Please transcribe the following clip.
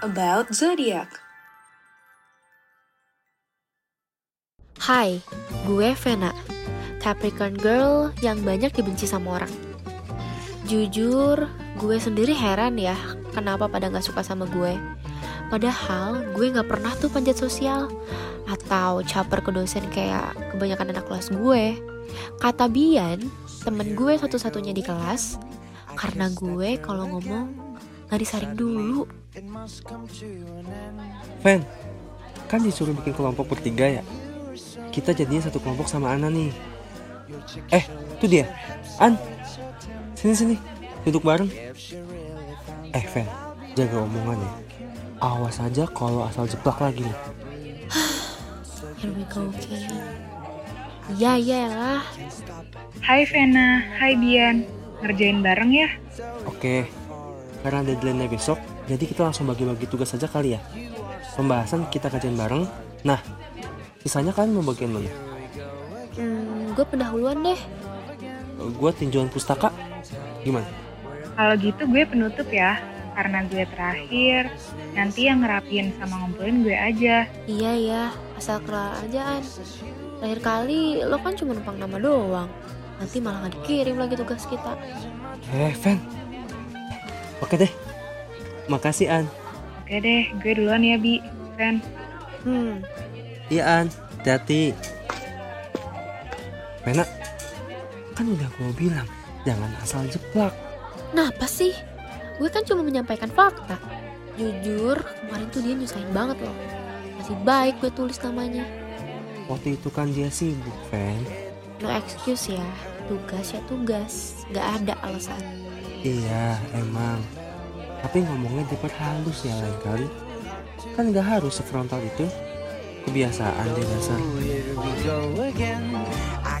about zodiac. Hai, gue Vena, Capricorn girl yang banyak dibenci sama orang. Jujur, gue sendiri heran ya kenapa pada gak suka sama gue. Padahal gue gak pernah tuh panjat sosial atau caper ke dosen kayak kebanyakan anak kelas gue. Kata Bian, temen gue satu-satunya di kelas, karena gue kalau ngomong gak disaring dulu. Fen, kan disuruh bikin kelompok bertiga ya? Kita jadinya satu kelompok sama Ana nih. Eh, tuh dia. An, sini sini, duduk bareng. Eh, Fen, jaga omongan ya. Awas aja kalau asal jeplak lagi nih. Here we go again. Ya, ya lah. Hai Vena, hai Bian. Ngerjain bareng ya? Oke, karena deadline-nya besok, jadi kita langsung bagi-bagi tugas aja kali ya. Pembahasan kita kerjain bareng. Nah, sisanya kalian mau bagian mana? Hmm, gue pendahuluan deh. Gue tinjauan pustaka. Gimana? Kalau gitu gue penutup ya. Karena gue terakhir, nanti yang ngerapin sama ngumpulin gue aja. Iya ya, asal kelar ajaan. Terakhir kali lo kan cuma numpang nama doang. Nanti malah gak dikirim lagi tugas kita. Eh, Fen. Oke deh. Makasih, An. Oke deh, gue duluan ya Bi. Ven. Hmm, Iya, An. Hati-hati. Pena, kan udah gue bilang, jangan asal jeplak. kenapa sih? Gue kan cuma menyampaikan fakta. Jujur, kemarin tuh dia nyusahin banget loh. Masih baik gue tulis namanya. Waktu itu kan dia sibuk, Fen. No excuse ya, tugas ya tugas. Gak ada alasan. Iya, emang. Tapi ngomongnya diperhalus ya lain kali. Kan gak harus sefrontal itu. Kebiasaan deh dasar. Here we go again. I